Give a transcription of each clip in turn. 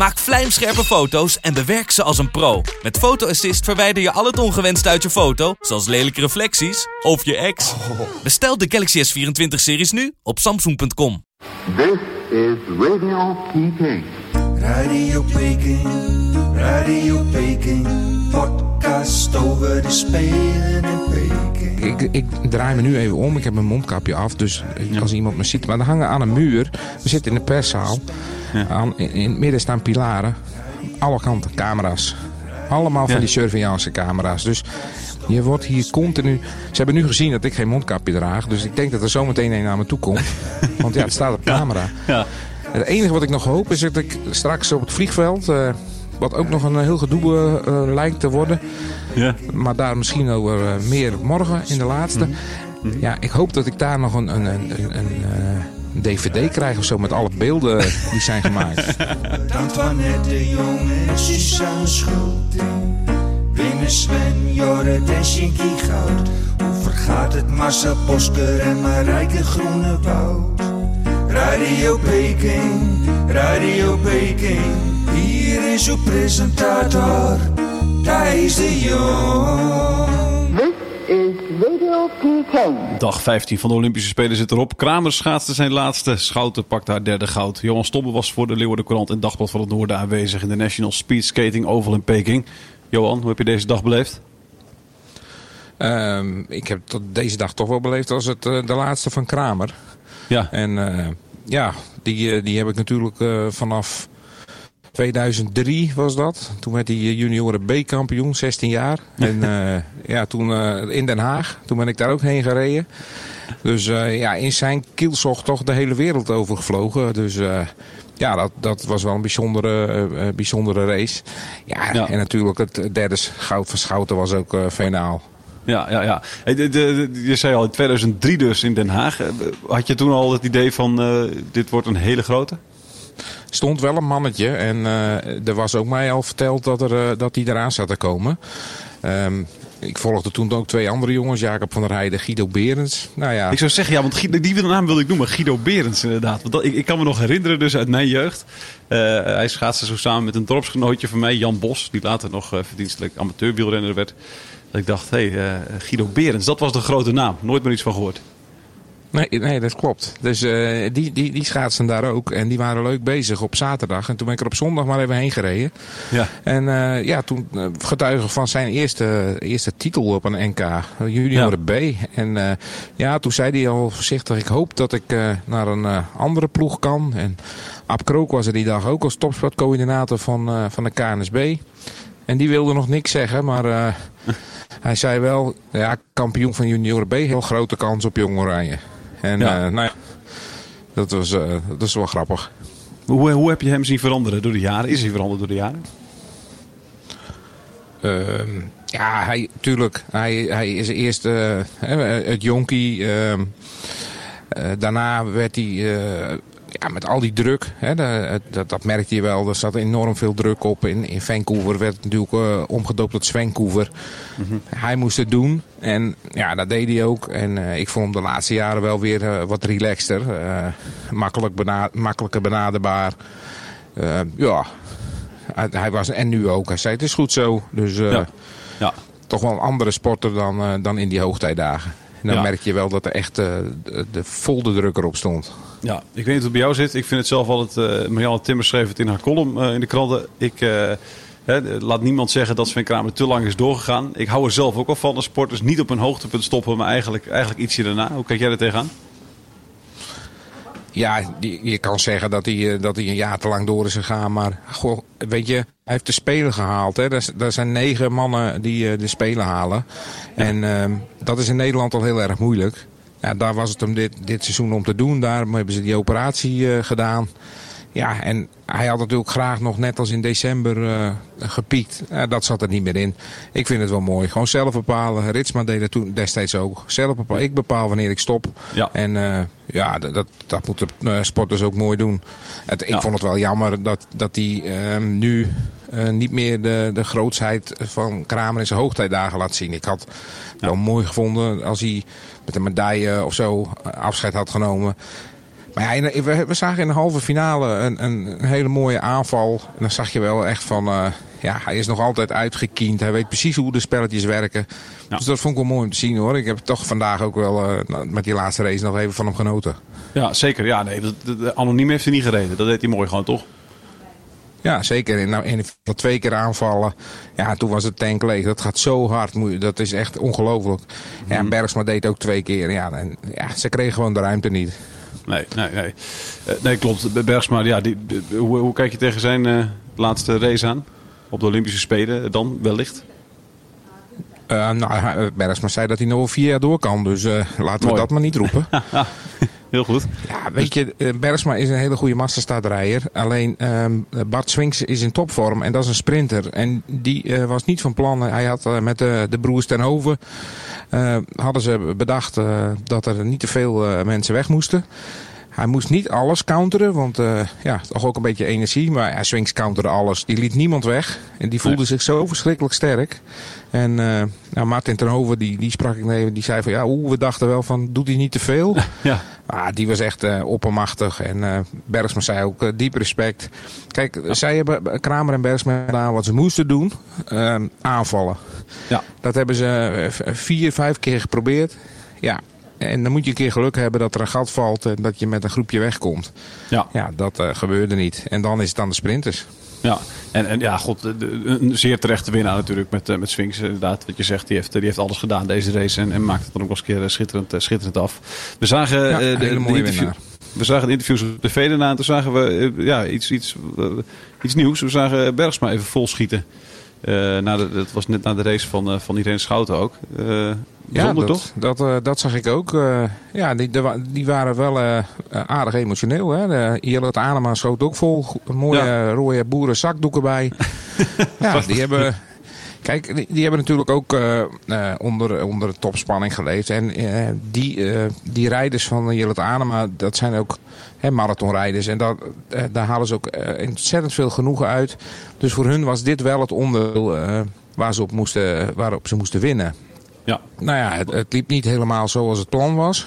Maak vlijmscherpe foto's en bewerk ze als een pro. Met Photo Assist verwijder je al het ongewenst uit je foto, zoals lelijke reflecties of je ex. Bestel de Galaxy S24-series nu op samsung.com. This is Radio Peking. Radio Peking, Radio Peking, podcast over de Spelen in Peking. Ik, ik draai me nu even om. Ik heb mijn mondkapje af. Dus als iemand me ziet. Maar we hangen aan een muur. We zitten in de perszaal. Aan, in, in het midden staan pilaren. Alle kanten camera's. Allemaal van Ja. die surveillance camera's. Dus je wordt hier continu... Ze hebben nu gezien dat ik geen mondkapje draag. Dus ik denk dat er zometeen een naar me toe komt. Want ja, het staat op camera. Ja. Het enige wat ik nog hoop is dat ik straks op het vliegveld... eh, wat ook nog een heel gedoe eh, eh, lijkt te worden... Ja. Maar daar misschien over eh, meer morgen in de laatste. Ja, ik hoop dat ik daar nog een, een, een, een, een, eh, dvd krijg of zo met alle beelden die zijn gemaakt. Antoinette Jong en Suzanne Schulting. Winnen Sven, Jorrit en Shinky Goud. Hoe vergaat het Marcel Bosker en Marijke Groenewoud? Radio Peking, Radio Peking. Hier is uw presentator, Thijs de Jong. This is Radio Peking. Dag 15 van de Olympische Spelen zit erop. Kramer schaatste zijn laatste. Schouten pakte haar derde goud. Johan Stobbe was voor de Leeuwarden Courant en Dagblad van het Noorden aanwezig in de National Speed Skating Oval in Peking. Johan, hoe heb je deze dag beleefd? Ehm, ik heb tot deze dag toch wel beleefd als het, eh, de laatste van Kramer. Ja, En eh, ja, die, eh, die heb ik natuurlijk eh, vanaf 2003 was dat. Toen werd hij junioren B-kampioen, 16 jaar. En eh, ja, toen in Den Haag. Toen ben ik daar ook heen gereden. Dus ja, in zijn kielzocht toch de hele wereld overgevlogen. Dus ja, dat, dat was wel een bijzondere, bijzondere race. Ja, Ja. en natuurlijk het derde goud van Schouten was ook finaal. Ja, ja. ja. Je zei al in 2003 dus in Den Haag. Eh, Had je toen al het idee van eh, dit wordt een hele grote? stond wel een mannetje. En eh, er was ook mij al verteld dat, er, dat hij eraan zat te komen. Ehm, ik volgde toen ook twee andere jongens. Jacob van der Heijden, Guido Berends. Nou ja, Ik zou zeggen, ja, want Guido- die naam wilde ik noemen. Guido Berends inderdaad. Want dat, ik, ik kan me nog herinneren dus uit mijn jeugd. Eh, hij schaatste zo samen met een dorpsgenootje van mij, Jan Bos. Die later nog verdienstelijk amateurwielrenner werd. Dat ik dacht, hé, hey, eh, Guido Berends, dat was de grote naam. Nooit meer iets van gehoord. nee, nee, dat klopt. Dus eh, die, die, die schaatsen daar ook. En die waren leuk bezig op zaterdag. En toen ben ik er op zondag maar even heen gereden. Ja. En eh, ja, toen eh, getuige van zijn eerste, eerste titel op een NK, junioren B. En ja, toen zei hij al voorzichtig, ik hoop dat ik naar een andere ploeg kan. En Ab Krook was er die dag ook als topsportcoördinator van, van de KNSB. En die wilde nog niks zeggen, maar hij zei wel, ja, kampioen van junioren B, heel grote kans op Jong Oranje. En Ja. eh, nou ja, dat was, eh, dat is wel grappig. Hoe, hoe heb je hem zien veranderen door de jaren? Is hij veranderd door de jaren? Ehm, ja, hij, tuurlijk. Hij, hij is eerst eh, het jonkie. ehm, eh, daarna werd hij eh, ja, met al die druk. Hè, de- dat, dat merkte je wel. Er zat enorm veel druk op. In, in Vancouver werd het natuurlijk eh, omgedoopt tot Vancouver. Hij moest het doen. En ja, dat deed hij ook. En eh, ik vond hem de laatste jaren wel weer eh, wat relaxter. makkelijk bena makkelijker benaderbaar. Ja, hij, was, en nu ook. Hij zei het is goed zo. Dus Ja. Ja. toch wel een andere sporter dan, dan in die hoogtijdagen. En dan Ja. merk je wel dat er echt eh, de, de vol de druk erop stond. Ja, ik weet niet hoe het bij jou zit. Ik vind het zelf altijd... eh Marianne Timmer schreef het in haar column eh, in de kranten. Ik... eh, laat niemand zeggen dat Sven Kramer te lang is doorgegaan. Ik hou er zelf ook al van. De sporters niet op een hoogtepunt stoppen, maar eigenlijk, eigenlijk ietsje daarna. Hoe kijk jij er tegenaan? Ja, je kan zeggen dat hij, dat hij een jaar te lang door is gegaan. Maar goh, weet je, hij heeft de Spelen gehaald. Hè. Er, zijn negen mannen die de Spelen halen. En ehm, dat is in Nederland al heel erg moeilijk. Ja, daar was het hem dit, dit seizoen om te doen. Daarom hebben ze die operatie eh, gedaan. Ja, en hij had natuurlijk graag nog net als in december eh, gepiekt. Eh, dat zat er niet meer in. Ik vind het wel mooi. Gewoon zelf bepalen. Ritsma deed dat toen destijds ook. Zelf bepalen. Ik bepaal wanneer ik stop. Ja. En ja, dat, dat, dat moeten uh, sporters ook mooi doen. Het, ik Ja. vond het wel jammer dat, dat hij ehm, nu eh, niet meer de, de grootsheid van Kramer in zijn hoogtijdagen laat zien. Ik had het wel mooi gevonden als hij met een medaille of zo eh, afscheid had genomen. Maar ja, we, we zagen in de halve finale een, een, hele mooie aanval. En dan zag je wel echt van, eh, ja, hij is nog altijd uitgekiend. Hij weet precies hoe de spelletjes werken. Ja. Dus dat vond ik wel mooi om te zien hoor. Ik heb toch vandaag ook wel eh, met die laatste race nog even van hem genoten. Ja, zeker. Ja, nee, dat- anoniem heeft hij niet gereden. Dat deed hij mooi gewoon, toch? Ja, zeker. En nou, in twee keer aanvallen. Ja, toen was het tank leeg. Dat gaat zo hard. Dat is echt ongelooflijk. Ja, en Bergsma deed ook twee keer. Ja, en, ja, ze kregen gewoon de ruimte niet. Nee, nee, nee. Eh, nee, klopt. Bergsma, ja, die, hoe kijk je tegen zijn eh, laatste race aan? Op de Olympische Spelen dan wellicht? Eh, nou, Bergsma zei dat hij nog wel vier jaar door kan. Dus eh, laten we Mooi. dat maar niet roepen. Heel goed. Ja, weet je, eh, Bergsma is een hele goede masterstartrijder. Alleen ehm, Bart Swings is in topvorm en dat is een sprinter. En die eh, was niet van plan. Hij had eh, met de, de broers ten Hoven eh, hadden ze bedacht eh, dat er niet te veel eh, mensen weg moesten. Hij moest niet alles counteren, want eh, ja, toch ook een beetje energie. Maar ja, Swings counterde alles. Die liet niemand weg. En die voelde Nee. zich zo verschrikkelijk sterk. En eh, nou, Martin ten Hoven, die, die sprak ik mee. Die zei van, ja, oeh, we dachten wel van, doet hij niet te veel? Ja, Ah, die was echt eh, oppermachtig. En eh Bergsma zei ook diep respect. Kijk, zij hebben Kramer en Bergsma gedaan wat ze moesten doen. Ehm, aanvallen. ja. Dat hebben ze vier, vijf keer geprobeerd. Ja. En dan moet je een keer geluk hebben dat er een gat valt en dat je met een groepje wegkomt. ja. Ja, dat eh, gebeurde niet. En dan is het aan de sprinters. Ja, en, en ja, god, de- de- een zeer terechte winnaar natuurlijk met, eh, met Sphinx. Inderdaad, wat je zegt, die heeft, die heeft alles gedaan deze race en, en maakt het dan ook nog eens een keer eh, schitterend, eh, schitterend af. We zagen, Ja, eh, een hele mooie interview- winnaar. we zagen de interviews op tv daarna en toen zagen we eh, ja, iets, iets, eh, iets nieuws. We zagen Bergsma even vol schieten. Eh, na de, dat was net na de race van, eh, van Irene Schouten ook. Eh bijzonder dat, toch? Dat, dat zag ik ook. Ja, die, de die waren wel aardig emotioneel. Hè? De, Jelle Anema schoot ook vol. Mooie Ja. rode boeren zakdoeken bij. ja, die hebben... Kijk, die, die hebben natuurlijk ook eh, eh, onder, onder de topspanning geleefd. En eh, die, die rijders van Jelle Anema, dat zijn ook hè, marathonrijders. En dat, eh, daar halen ze ook ontzettend veel genoegen uit. Dus voor hun was dit wel het onderdeel waar ze op moesten, waarop ze moesten winnen. Ja, Nou ja, het, het liep niet helemaal zoals het plan was.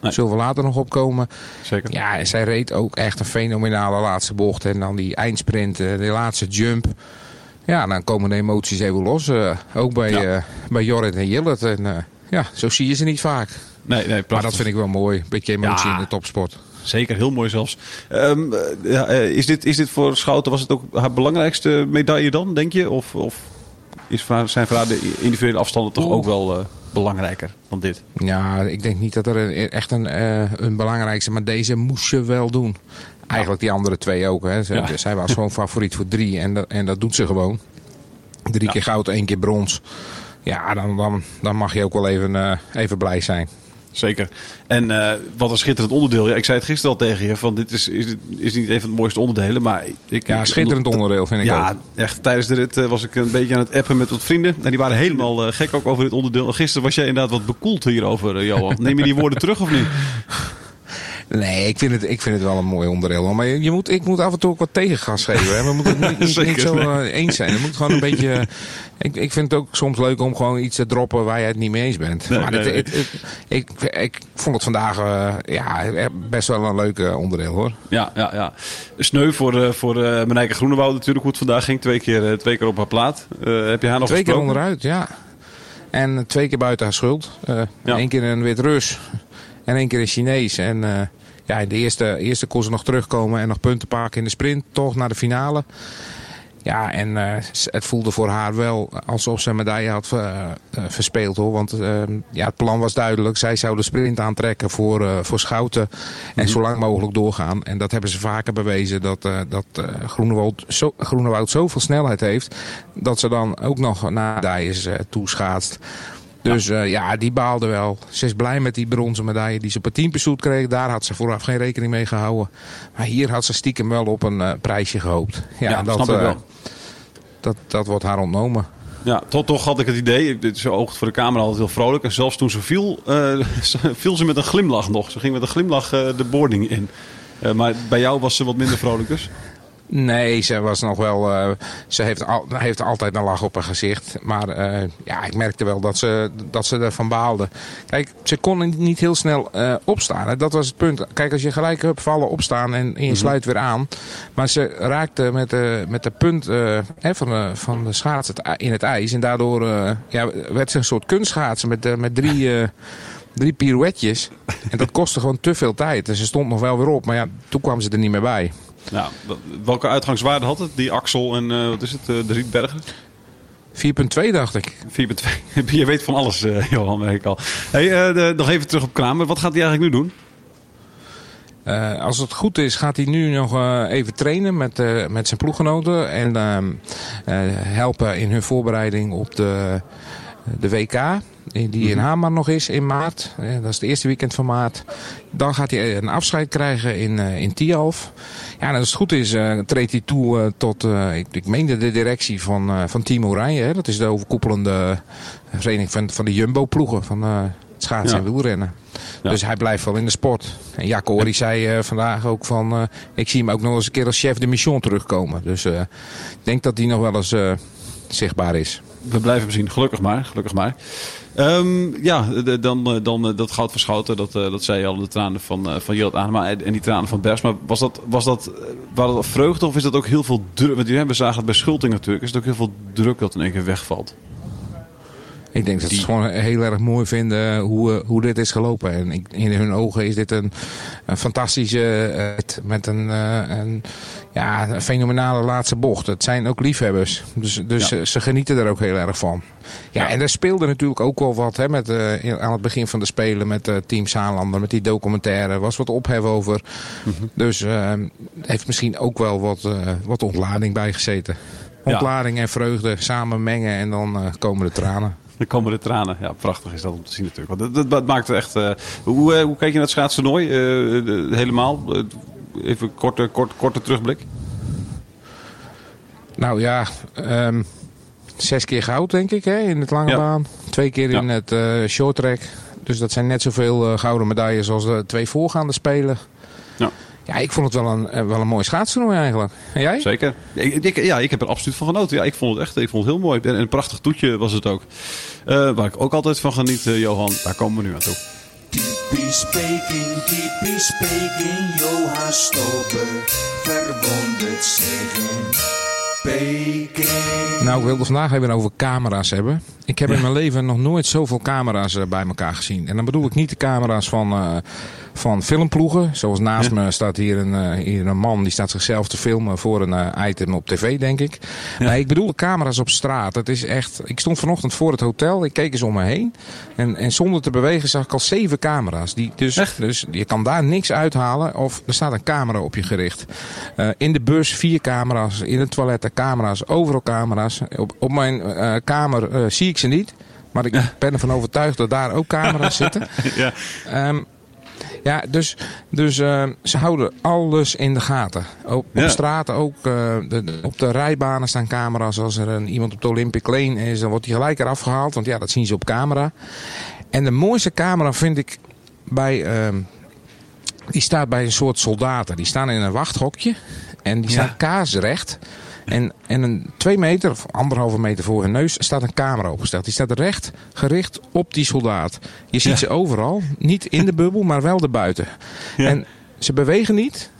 Nee. Zullen we later nog opkomen. zeker. Ja, en zij reed ook echt een fenomenale laatste bocht. En dan die eindsprint, de laatste jump. Ja, dan komen de emoties even los. eh, ook bij, Ja. eh, bij Jorrit en Jillet. En eh, ja, zo zie je ze niet vaak. Nee, nee, prachtig. Maar dat vind ik wel mooi. Een beetje emotie Ja. in de topsport. Zeker, heel mooi zelfs. Ehm, eh, ja, eh, is, dit, is dit voor Schouten, was het ook haar belangrijkste medaille dan, denk je? Of, of is zijn voor haar de individuele afstanden toch ook wel belangrijker dan dit? Ja, ik denk niet dat er een, echt een, een belangrijkste... Maar deze moest je wel doen. Eigenlijk die andere twee ook. Hè. Zij, Ja. zij was gewoon favoriet voor drie. En dat, en dat doet ze gewoon. Drie Ja. keer goud, één keer brons. Ja, dan, dan, dan mag je ook wel even, eh, even blij zijn. Zeker. En eh, wat een schitterend onderdeel. Ja, ik zei het gisteren al tegen je, van dit is, is, is niet een van de mooiste onderdelen. Maar ik, Ja, schitterend onderdeel vind ik Ja, ook. echt. Tijdens de rit eh, was ik een beetje aan het appen met wat vrienden. En die waren helemaal gek ook over dit onderdeel. En gisteren was jij inderdaad wat bekoeld hierover, Johan. Neem je die woorden terug of niet? Nee, ik vind, het, ik vind het wel een mooi onderdeel. hoor. Maar je, je moet, ik moet af en toe ook wat tegengas geven. Hè. We moeten het niet, niet, zo eh, eens zijn. Het moet gewoon een beetje... eh, Ik, ik vind het ook soms leuk om gewoon iets te droppen waar je het niet mee eens bent. Nee, maar nee, het- nee. het- het- ik, ik vond het vandaag eh, ja, best wel een leuk onderdeel hoor. Ja, ja, ja. Sneu voor, eh voor Menijke Groenewoud natuurlijk, hoe het vandaag ging. Twee keer, twee keer op haar plaat. Heb je haar nog Twee keer onderuit, ja. En twee keer buiten haar schuld. Ja. Eén keer een wit Rus en één keer een Chinees. En ja, in de eerste, eerste kon ze nog terugkomen en nog punten pakken in de sprint. Toch naar de finale. Ja, en eh, het voelde voor haar wel alsof ze een medaille had eh, eh, verspeeld hoor. Want eh, ja, het plan was duidelijk. Zij zou de sprint aantrekken voor, voor Schouten. En zo lang mogelijk doorgaan. En dat hebben ze vaker bewezen. Dat, dat Groenewoud, zo, Groenewoud zoveel snelheid heeft. Dat ze dan ook nog naar medailles toeschaatst. Dus ja. ja, die baalde wel. Ze is blij met die bronzen medaille die ze op het teampursuit kreeg. Daar had ze vooraf geen rekening mee gehouden. Maar hier had ze stiekem wel op een uh, prijsje gehoopt. Ja, Ja, dat, snap ik eh, wel. dat, dat wordt haar ontnomen. Ja, toch, toch had ik het idee, ze oogt voor de camera altijd heel vrolijk. En zelfs toen ze viel, eh, viel ze met een glimlach nog. Ze ging met een glimlach eh, de boarding in. Eh, maar bij jou was ze wat minder vrolijk dus? Nee, ze was nog wel. eh, ze heeft, al, heeft altijd een lach op haar gezicht. Maar eh, ja, ik merkte wel dat ze, dat ze ervan baalde. Kijk, ze kon niet heel snel eh, opstaan. hè. Dat was het punt. Kijk, als je gelijk hebt vallen, opstaan en, en je sluit weer aan. Maar ze raakte met de, met de punt eh, hè, van, de, van de schaats in het ijs. En daardoor ja, werd ze een soort kunstschaatsen met, met drie. Drie pirouetjes. En dat kostte gewoon te veel tijd. En ze stond nog wel weer op. Maar ja, toen kwam ze er niet meer bij. Ja, welke uitgangswaarde had het? Die Axel en eh, wat is het, eh, de Rietbergen? 4,2 dacht ik. 4.2. Je weet van alles, eh, Johan, merk ik al. Hey, de- nog even terug op Kramer. Wat gaat hij eigenlijk nu doen? Als het goed is, gaat hij nu nog even trainen met, met zijn ploeggenoten. En ehm, eh, helpen in hun voorbereiding op de, de WK. Die in Hamar nog is in maart. Eh, dat is het eerste weekend van maart. Dan gaat hij een afscheid krijgen in, eh in Tialf. Ja, en als het goed is, eh, treedt hij toe eh, tot, eh, ik, ik meende de directie van, eh, van Team Oranje. Hè? Dat is de overkoepelende vereniging van, van de Jumbo-ploegen. Van eh, het schaatsen Ja. en wielrennen. Ja. Dus hij blijft wel in de sport. En Jacco die zei eh, vandaag ook van... eh, ik zie hem ook nog eens een keer als chef de mission terugkomen. Dus eh, ik denk dat hij nog wel eens eh, zichtbaar is. We blijven hem zien. Gelukkig maar. Gelukkig maar. Ehm, ja, dan, eh, dan eh, dat goud verschoten. Dat, eh, dat zei je al, de tranen van, van en, die tranen van Bergsma. Was dat, was dat, waren dat vreugde of is dat ook heel veel druk? Want we zagen het bij Schulting natuurlijk. Is het ook heel veel druk dat in één keer wegvalt? Ik denk dat ze het gewoon heel erg mooi vinden hoe, eh, hoe dit is gelopen. En ik, in hun ogen is dit een, een fantastische eh, met een, eh, een, ja, een fenomenale laatste bocht. Het zijn ook liefhebbers. Dus, dus Ja. ze, genieten er ook heel erg van. Ja, Ja. en er speelde natuurlijk ook wel wat hè, met, aan het begin van de Spelen met Team Saarlander. Met die documentaire. was wat ophef over. Dus eh, heeft misschien ook wel wat, wat ontlading bijgezeten. Ja. Ontlading en vreugde samen mengen en dan komen de tranen. Dan komen de tranen. Ja, prachtig is dat om te zien natuurlijk. Want dat, dat, maakt het echt... eh, hoe, eh, hoe kijk je naar het schaatstoernooi? Eh, helemaal? Even korte, korte, korte terugblik. Nou ja, ehm, zes keer goud denk ik hè, in het lange Ja. baan. Twee keer in het short track. Dus dat zijn net zoveel gouden medailles als de twee voorgaande spelen. Ja. Ja, ik vond het wel een, eh, wel een mooi schaatstoernooi eigenlijk. En jij? Zeker. Ik, ik- ja, ik heb er absoluut van genoten. Ja, ik vond het echt ik vond het heel mooi. En een prachtig toetje was het ook. Eh, waar ik ook altijd van geniet, eh, Johan. Daar komen we nu aan toe. Typisch Peking, typisch Peking, Johan Stober verwondert zich in Peking. Nou, ik wilde het vandaag even over camera's hebben. Ik heb in mijn leven nog nooit zoveel camera's eh, bij elkaar gezien. En dan bedoel ik niet de camera's van, eh, van filmploegen. Zoals naast me staat hier een, eh, hier een man die staat zichzelf te filmen voor een item op tv, denk ik. Nee, ik bedoel de camera's op straat. Het is echt. Ik stond vanochtend voor het hotel. Ik keek eens om me heen. En, en zonder te bewegen zag ik al zeven camera's. Die, dus, dus je kan daar niks uithalen. Of er staat een camera op je gericht. In de bus vier camera's. In het toilet camera's. Overal camera's. Op, op mijn kamer zie ik ze niet. Maar ik ben ervan overtuigd dat daar ook camera's zitten. Ja. Ehm, ja, dus, dus ehm, ze houden alles in de gaten. Op, Ja. op straten ook. eh, de, de- op de rijbanen staan camera's. Als er een, iemand op de Olympic Lane is, dan wordt hij gelijk eraf gehaald. Want ja, dat zien ze op camera. En de mooiste camera vind ik bij... ehm, die staat bij een soort soldaten. Die staan in een wachthokje. En die Ja. staan kaarsrecht. En, en een twee meter of anderhalve meter voor hun neus staat een camera opgesteld. Die staat recht gericht op die soldaat. Je ziet Ja. ze overal. Niet in de bubbel, maar wel erbuiten. Ja. En ze bewegen niet.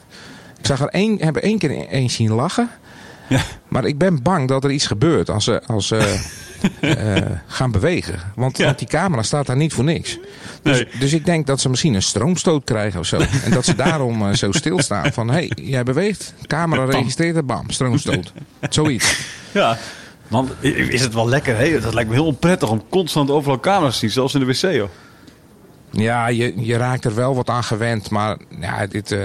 Ik zag er één, heb er één keer één zien lachen. Ja. Maar ik ben bang dat er iets gebeurt als ze, als ze eh, gaan bewegen. Want, Ja. want die camera staat daar niet voor niks. Dus, Nee. dus ik denk dat ze misschien een stroomstoot krijgen of zo. En dat ze daarom eh, zo stilstaan. Van, hé, hey, jij beweegt. Camera Bam. registreert het, bam, stroomstoot. Zoiets. Ja. Man, is het wel lekker, hè? Dat lijkt me heel onprettig om constant overal camera's te zien. Zelfs in de wc, joh. Ja, je, je raakt er wel wat aan gewend, maar ja, dit, uh,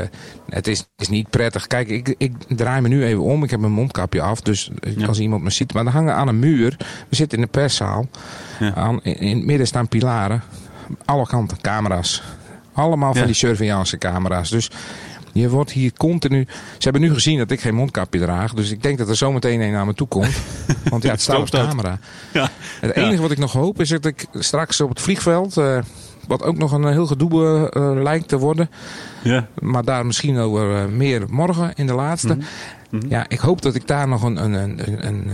het is, is niet prettig. Kijk, ik, ik draai me nu even om. Ik heb mijn mondkapje af, dus ja. als iemand me ziet. Maar dan hangen aan een muur. We zitten in de perszaal. Ja. Aan, in, in, het midden staan pilaren. Alle kanten camera's. Allemaal van die surveillance camera's. Dus je wordt hier continu... Ze hebben nu gezien dat ik geen mondkapje draag. Dus ik denk dat er zometeen een naar me toe komt. Want ja, het staat op camera. Ja. Het enige wat ik nog hoop is dat ik straks op het vliegveld... Uh, wat ook nog een heel gedoe uh, lijkt te worden. Ja. Maar daar misschien over uh, meer morgen in de laatste. Mm -hmm. Ja, ik hoop dat ik daar nog een, een, een, een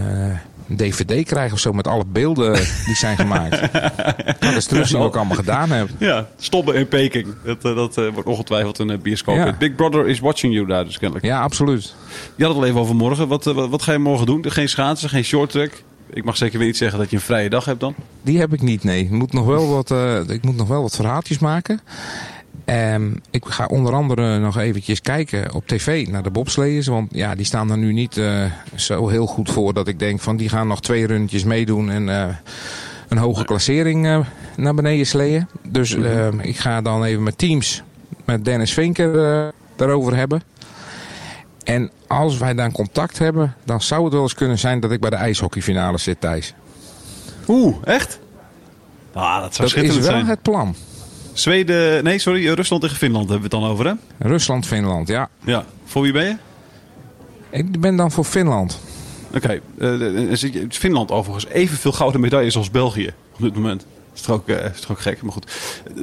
een dvd krijg of zo met alle beelden die zijn gemaakt. nou, dat is terug wat ik allemaal gedaan heb. Ja, stoppen in Peking. Dat, dat uh, wordt ongetwijfeld een bioscoop. Ja. Big Brother is watching you daar dus kennelijk. Ja, absoluut. Je had het al even over morgen. Wat, wat, wat ga je morgen doen? Geen schaatsen, geen short track? Ik mag zeker weer niet zeggen dat je een vrije dag hebt dan? Die heb ik niet, nee. Ik moet nog wel wat, uh, ik moet nog wel wat verhaaltjes maken. Um, ik ga onder andere nog eventjes kijken op tv naar de bobsleeërs. Want ja, die staan er nu niet uh, zo heel goed voor dat ik denk van die gaan nog twee rundjes meedoen en uh, een hoge klassering uh, naar beneden sleeën. Dus mm -hmm. ik ga dan even met teams met Dennis Vinker daarover hebben. En als wij dan contact hebben, dan zou het wel eens kunnen zijn dat ik bij de ijshockeyfinale zit, Thijs. Oeh, echt? Ah, dat zou dat is wel zijn. het plan. Zweden, nee, sorry, Rusland tegen Finland hebben we het dan over, hè? Rusland, Finland, ja. Ja. Voor wie ben je? Ik ben dan voor Finland. Oké. Okay. Uh, Finland overigens evenveel gouden medailles als België op dit moment. Dat is toch ook, uh, is toch ook gek, maar goed,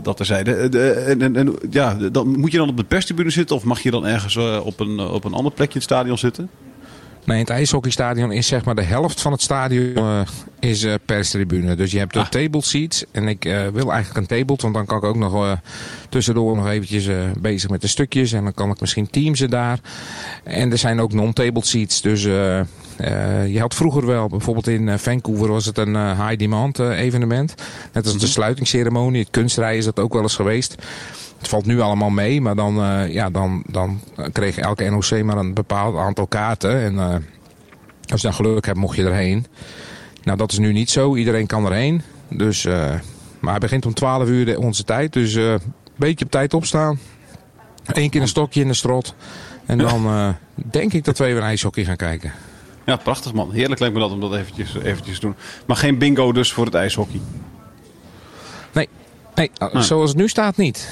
dat terzijde. Uh, en, en, en, ja, dan, moet je dan op de perstribune zitten of mag je dan ergens uh, op, een, op een ander plekje in het stadion zitten? Nee, het ijshockeystadion is zeg maar de helft van het stadion uh, is uh, perstribune. Dus je hebt de ah. table seats. En ik uh, wil eigenlijk een table, want dan kan ik ook nog tussendoor nog eventjes bezig met de stukjes. En dan kan ik misschien teamsen daar. En er zijn ook non-table seats. Dus je had vroeger wel, bijvoorbeeld in Vancouver was het een high demand evenement. Net als de mhm. sluitingsceremonie. Het kunstrijden is dat ook wel eens geweest. Het valt nu allemaal mee, maar dan, uh, ja, dan, dan kreeg elke NOC maar een bepaald aantal kaarten. En uh, als je dan geluk hebt, mocht je erheen. Nou, dat is nu niet zo. Iedereen kan erheen. Dus, uh, maar hij begint om 12 uur onze tijd. Dus een beetje op tijd opstaan. Eén keer een stokje in de strot. En dan denk ik dat we even ijshockey gaan kijken. Ja, prachtig man. Heerlijk lijkt me dat om dat eventjes, eventjes te doen. Maar geen bingo dus voor het ijshockey? Nee, nee, zoals het nu staat niet.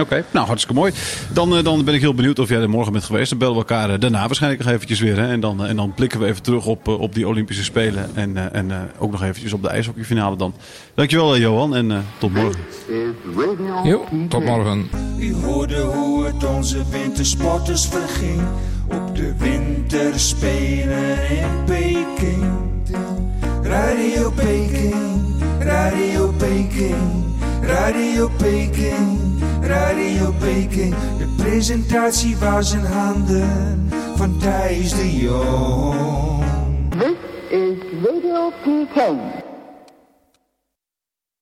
Oké, nou hartstikke mooi. Dan, uh, dan ben ik heel benieuwd of jij er morgen bent geweest. Dan bellen we elkaar uh, daarna waarschijnlijk nog eventjes weer. Hè? En, dan, uh, en dan blikken we even terug op, op die Olympische Spelen. En, en ook nog eventjes op de ijshockeyfinale dan. Dankjewel Johan en tot morgen. Jo, tot morgen. U hoorde hoe het onze wintersporters verging. Op de winterspelen in Peking. Radio Peking, Radio Peking, Radio Peking. Radio Peking. De presentatie was in handen van Thijs de Jong. This is Radio Peking.